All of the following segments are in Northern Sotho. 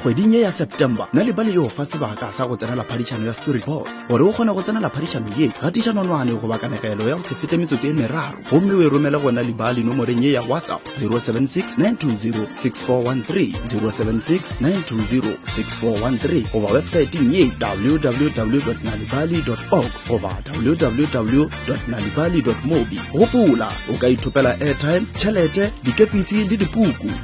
kgweding ye ya september na le bale yo fa sebaka sa go tsenela phadišano ya story boss gore o kgone go tsenela phadišano ye gatiša nonwane goba kanegelo ya go se fete metsotso e meraro gomme o e romele gona libali nomoreng ye ya whatsapp 076 920 6413 076 920 6413 goba websaeteng ye www nalibali org goba www nalibali mobi gopola o ka ithopela airtime tšhelete dikepisi le dipuku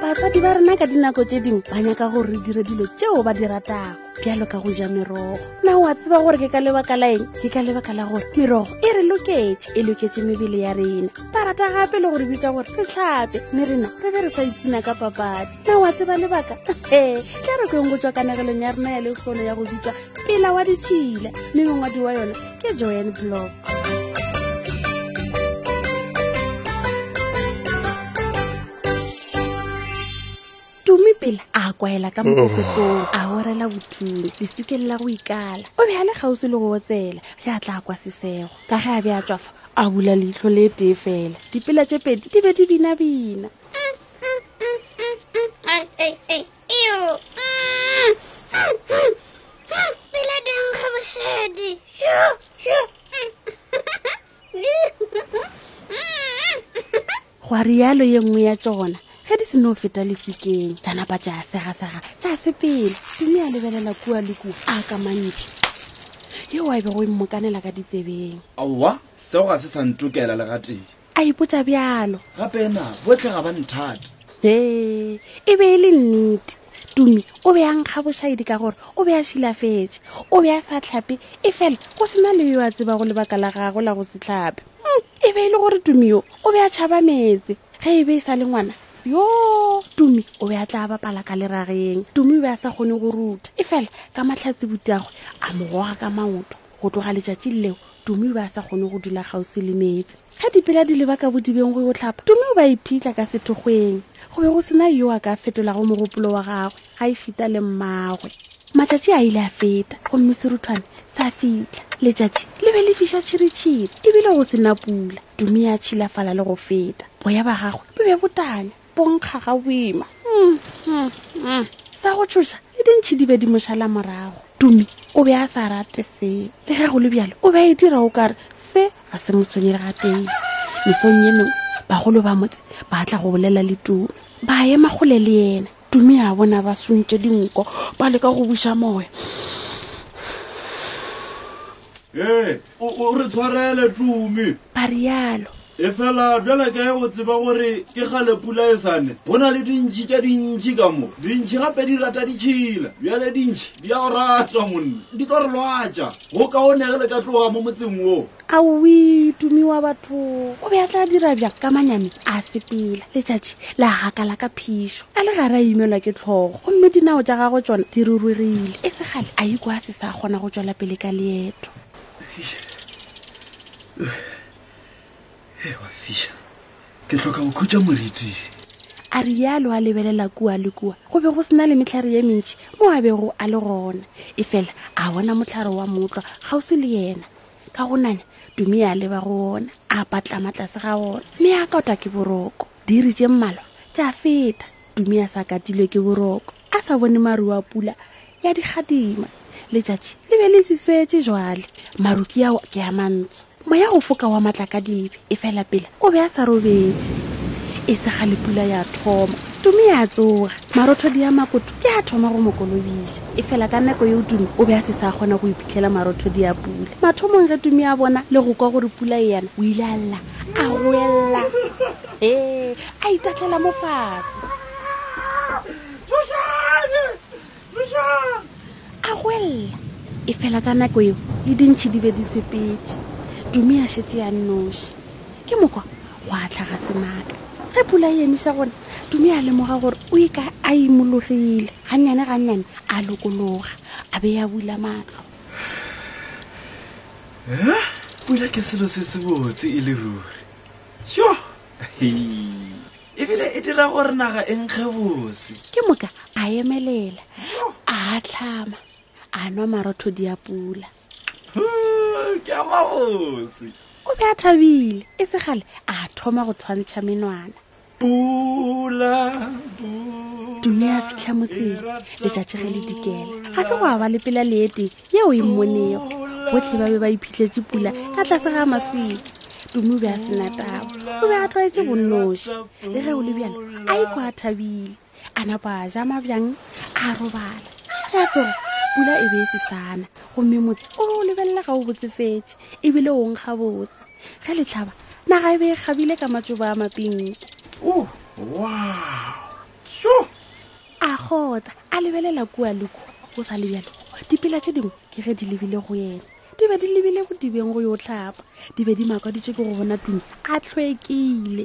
batswadi ba rena ka dinako tše dingwe ba nyaka gore re dire dilo tšeo ba di ratago bjalo ka go ja merogo na wa tseba gore ke ka lebaka la eng ke ka lebaka la gore merogo e re loketše e loketše mebele ya rena ba rata gape le gore bitsa gore re tlhape mme rena re be re sa itsena ka papadi na wa tseba lebaka ee tla re kweng go tswa kanegelong ya rena ya lekgono ya go bitsa pela wa ditšhila mme mongwadi wa yona ke joan block tumi pele a kwaela ka mokokotlong a orela bothumi lesukeng la go ikala o be a le kgauswi le go otsela ge a tla kwa sesego ka ge a be a tswafa a bula leitlho le tee fela dipela tše pedi di be di binabina gwa rialo ye nngwe ya tsona ge di seno feta lesikeng tša napa tša segasega tša sepele tume a lebelela kua le kua a ka mantši yeo a e bego e mmokanela ka ditsebeng aowa seo ga se sa ntokela legatee a ipotsa bjalo gape na botlhe ga ba nthate ee e be e le nnete tumi o be a nkga bošaedi ka gore o be a šilafetse o be a sa tlhape e fela go sena le yo a tseba go lebaka la gago la go se tlhape hmm, e be e le gore tumi yo o be a tšhaba metse ge e be e sa le ngwana yo tumi o be a tla bapala ka lerageng tumi o be a sa kgone go ruta e fela ka matlhatsi butiagwe a mogoga ka maoto Go tloga letšatšing leo, Tumi o be a sa kgone go dula kgauswi le meetse. Ge dipela di leba ka bodibeng go yo hlapa, Tumi o be a iphitlha ka sethokgweng. Go be go se na yo a ka fetolago mogopolo wa gagwe, gaešita le mmagwe. Matšatši a ile a feta, gomme seruthwane sa fihla. Letšatši le be le fiša tšhiritšhiri, e bile go se na pula. Tumi a tšhilafala le go feta. Boya ba gagwe bo be bo tanya. ponkga ga boima sa go tšhoša e dintšhi di be di mošala morago tumi o be a sa rate seo le ge go le bjalo o be a e dira o kare se ga se moswenyele ga teng mesong ye mengwe bagolo ba motse ba tla go bolela le tumi ba ema gole le yena tumi a bona ba swintše dinko ba leka go buša moya Ee, o o re tshwarele tumi. ba rialo. Efela bjale ka ge o tseba gore ke kgale pula e sane, go na le dintšhi tša dintšhi ka mo. Dintšhi gape di rata ditšhila. Bjale dintšhi di a o rata, monna. Di tlo re lwatša. Go kaone ge le ka tloga mo motseng wo. Awi, tumi wa batho. O be a tla dira bjang ka manyami a sepela? Letšatši la gakala ka phišo. a le gare a imelwa ke tlhogo gomme dinao tša gagwe tsona di rurugile e segale a ikwa a se sa kgona go tšwela pele ka leeto ewa fisha ke tlhoka go khutša moriti a rialo a lebelela kua le kua go be go sena le metlhare ye mentši mo a bego a le gona e fela a bona motlhare wa motlwa kgauswi le yena ka go nanya tumi a leba go ona a patlama tlase ga ona mme a kotwa ke boroko Diiri tše mmalwa tša feta, Tumi a sa katilwe ke boroko, a sa bone maru a pula ya dikgadima. Letšatši le be le siswetše jwale. Maru ke ao ke a mantsho. Moya o foka wa matlakadibe, efela pele o be a sa robetše. E se kgale pula ya thoma. Tumi a tsoga. Marothodi a makoto ke a thoma go mo kolobiša. Efela ka nako yeo Tumi o be a se sa kgona go iphitlhela marothodi a pula. Mathomong ge Tumi a bona le go kwa gore pula e yana, o ile a lla. a goelela ee a itatlela mo fatshe a goelela e fela ka nako eo le dintšhi di be di sepetse tumi a šetse ya nnoši ke mokwa go a tlhaga senaka ge pula e emisa gona tumi a lemoga gore o e ka a imologile gannyane gannyane a lokologa a be ya bula matlho pula ke selo se se botse e le ruri yo ebile e dira gore naga e nkge bose ke moka a emelela a tlhama a nwa marotho di a pula ke a mabose o be a thabile e segale a thoma go tshwantšha menwana tume a fitlha motseng letšatši ge le dikela ga se go a ba lepela leete yeo e mmonego botlhe ba be ba iphitlhetse pula ka tlase ga masele tume o be a sena tabo o be a tlwaetse bonnoši le ge o le bjalo a ikwa a thabile a napa a ja mabjang a robala ge a tsoga pula e be e se sana gomme motse o lebelela ga o botsefetse ebile o nkga botse ge letlhaba naga e be e kgabile ka matšoba a mapinki oh, a gota a lebelela kua le kua o sa le bjalo dipela tše dingwe ke ge di lebile go yena di be di lebile bodibeng go yo tlhapa di be di makwaditše ke go bona tumi a tlhwekile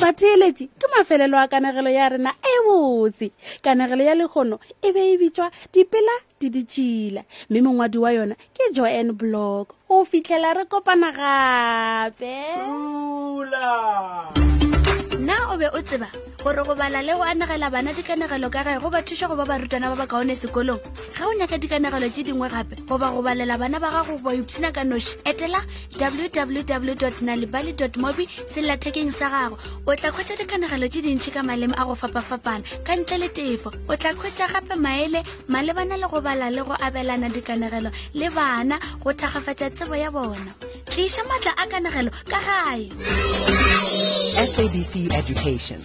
batheeletši ke mafelelo a kanegelo ya rena e botse kanegelo ya lekgono e be e bitšwa dipela di ditšhila mme mongwadi wa yona ke joan block go fitlhela re kopana gape na o be o tseba gore go bala le go anegela bana dikanegelo ka ge go ba thuša go ba barutwana ba ba kaone sekolong ga o nyaka dikanegelo tše dingwe gape goba go balela bana ba gago ba ipshina ka noši etela www nalibali mobi sellathekeng sa gago o tla kgwetsa dikanegelo tše dintšhi ka maleme a go fapafapana ka ntle le tefo o tla kgwetsa gape maele malebana le go bala le go abelana dikanegelo le bana go thakgafatsa tsebo ya bona tliša maatla a kanegelo ka gae sabc education